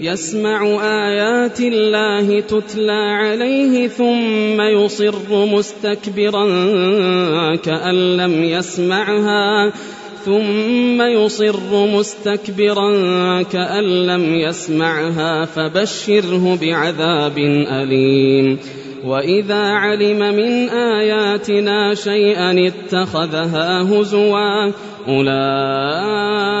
يسمع آيات الله تتلى عليه ثم يصر مستكبرا كأن لم يسمعها ثم يصر مستكبرا كأن لم يسمعها فبشره بعذاب أليم. وإذا علم من آياتنا شيئا اتخذها هزوا أولئك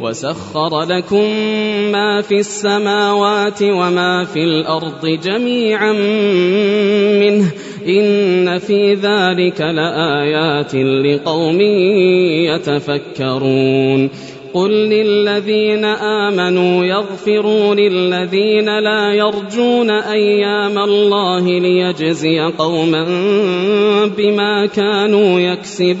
وسخر لكم ما في السماوات وما في الأرض جميعا منه إن في ذلك لآيات لقوم يتفكرون قل للذين آمنوا يغفروا للذين لا يرجون أيام الله ليجزي قوما بما كانوا يكسبون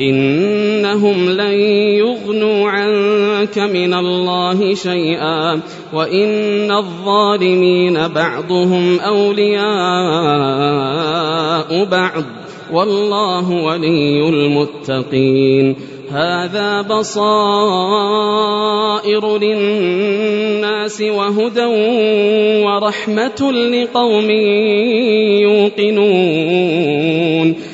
إنهم لن يغنوا عنك من الله شيئا وإن الظالمين بعضهم أولياء بعض. والله ولي المتقين. هذا بصائر للناس وهدى ورحمة لقوم يوقنون.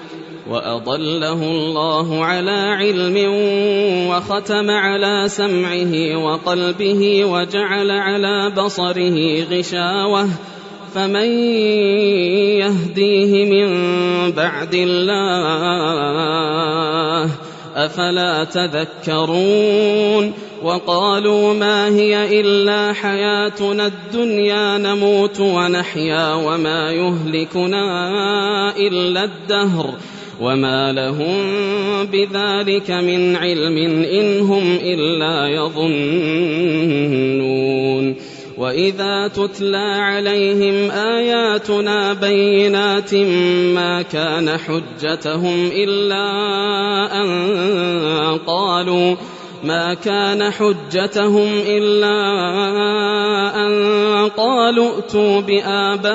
وأضله الله على علم وختم على سمعه وقلبه وجعل على بصره غشاوة فمن يهديه من بعد الله أفلا تذكرون وقالوا ما هي إلا حياتنا الدنيا نموت ونحيا وما يهلكنا إلا الدهر وما لهم بذلك من علم إن هم إلا يظنون وإذا تتلى عليهم آياتنا بينات ما كان حجتهم إلا أن قالوا ما كان حجتهم إلا أن قالوا ائتوا بآبائنا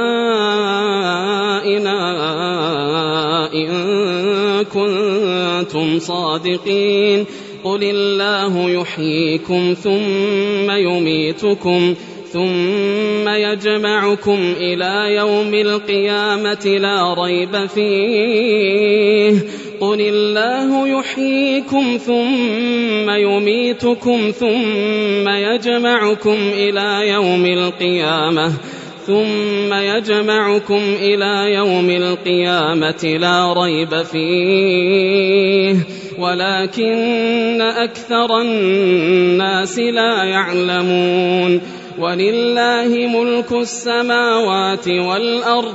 إن كنتم صادقين قل الله يحييكم ثم يميتكم ثم يجمعكم إلى يوم القيامة لا ريب فيه قل الله يحييكم ثم يميتكم ثم يجمعكم إلى يوم القيامة ثم يجمعكم إلى يوم القيامة لا ريب فيه. ولكن أكثر الناس لا يعلمون. ولله ملك السماوات والأرض.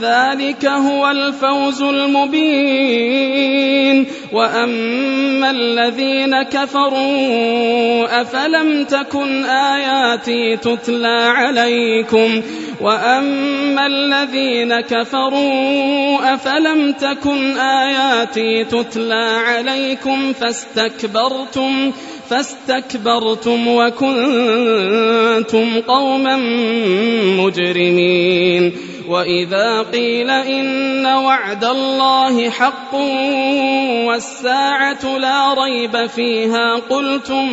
ذلك هو الفوز المبين. وأما الذين كفروا أفلم تكن آياتي تتلى عليكم؟ وأما الذين كفروا أفلم تكن آياتي تتلى عليكم فاستكبرتم؟ فاستكبرتم وكنتم قوما مجرمين. وإذا قيل إن وعد الله حق والساعة لا ريب فيها قلتم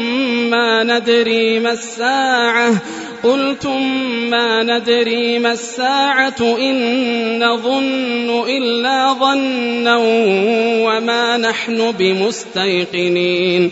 ما ندري ما الساعة قلتم ما ندري ما الساعة إن نظن إلا ظنا وما نحن بمستيقنين.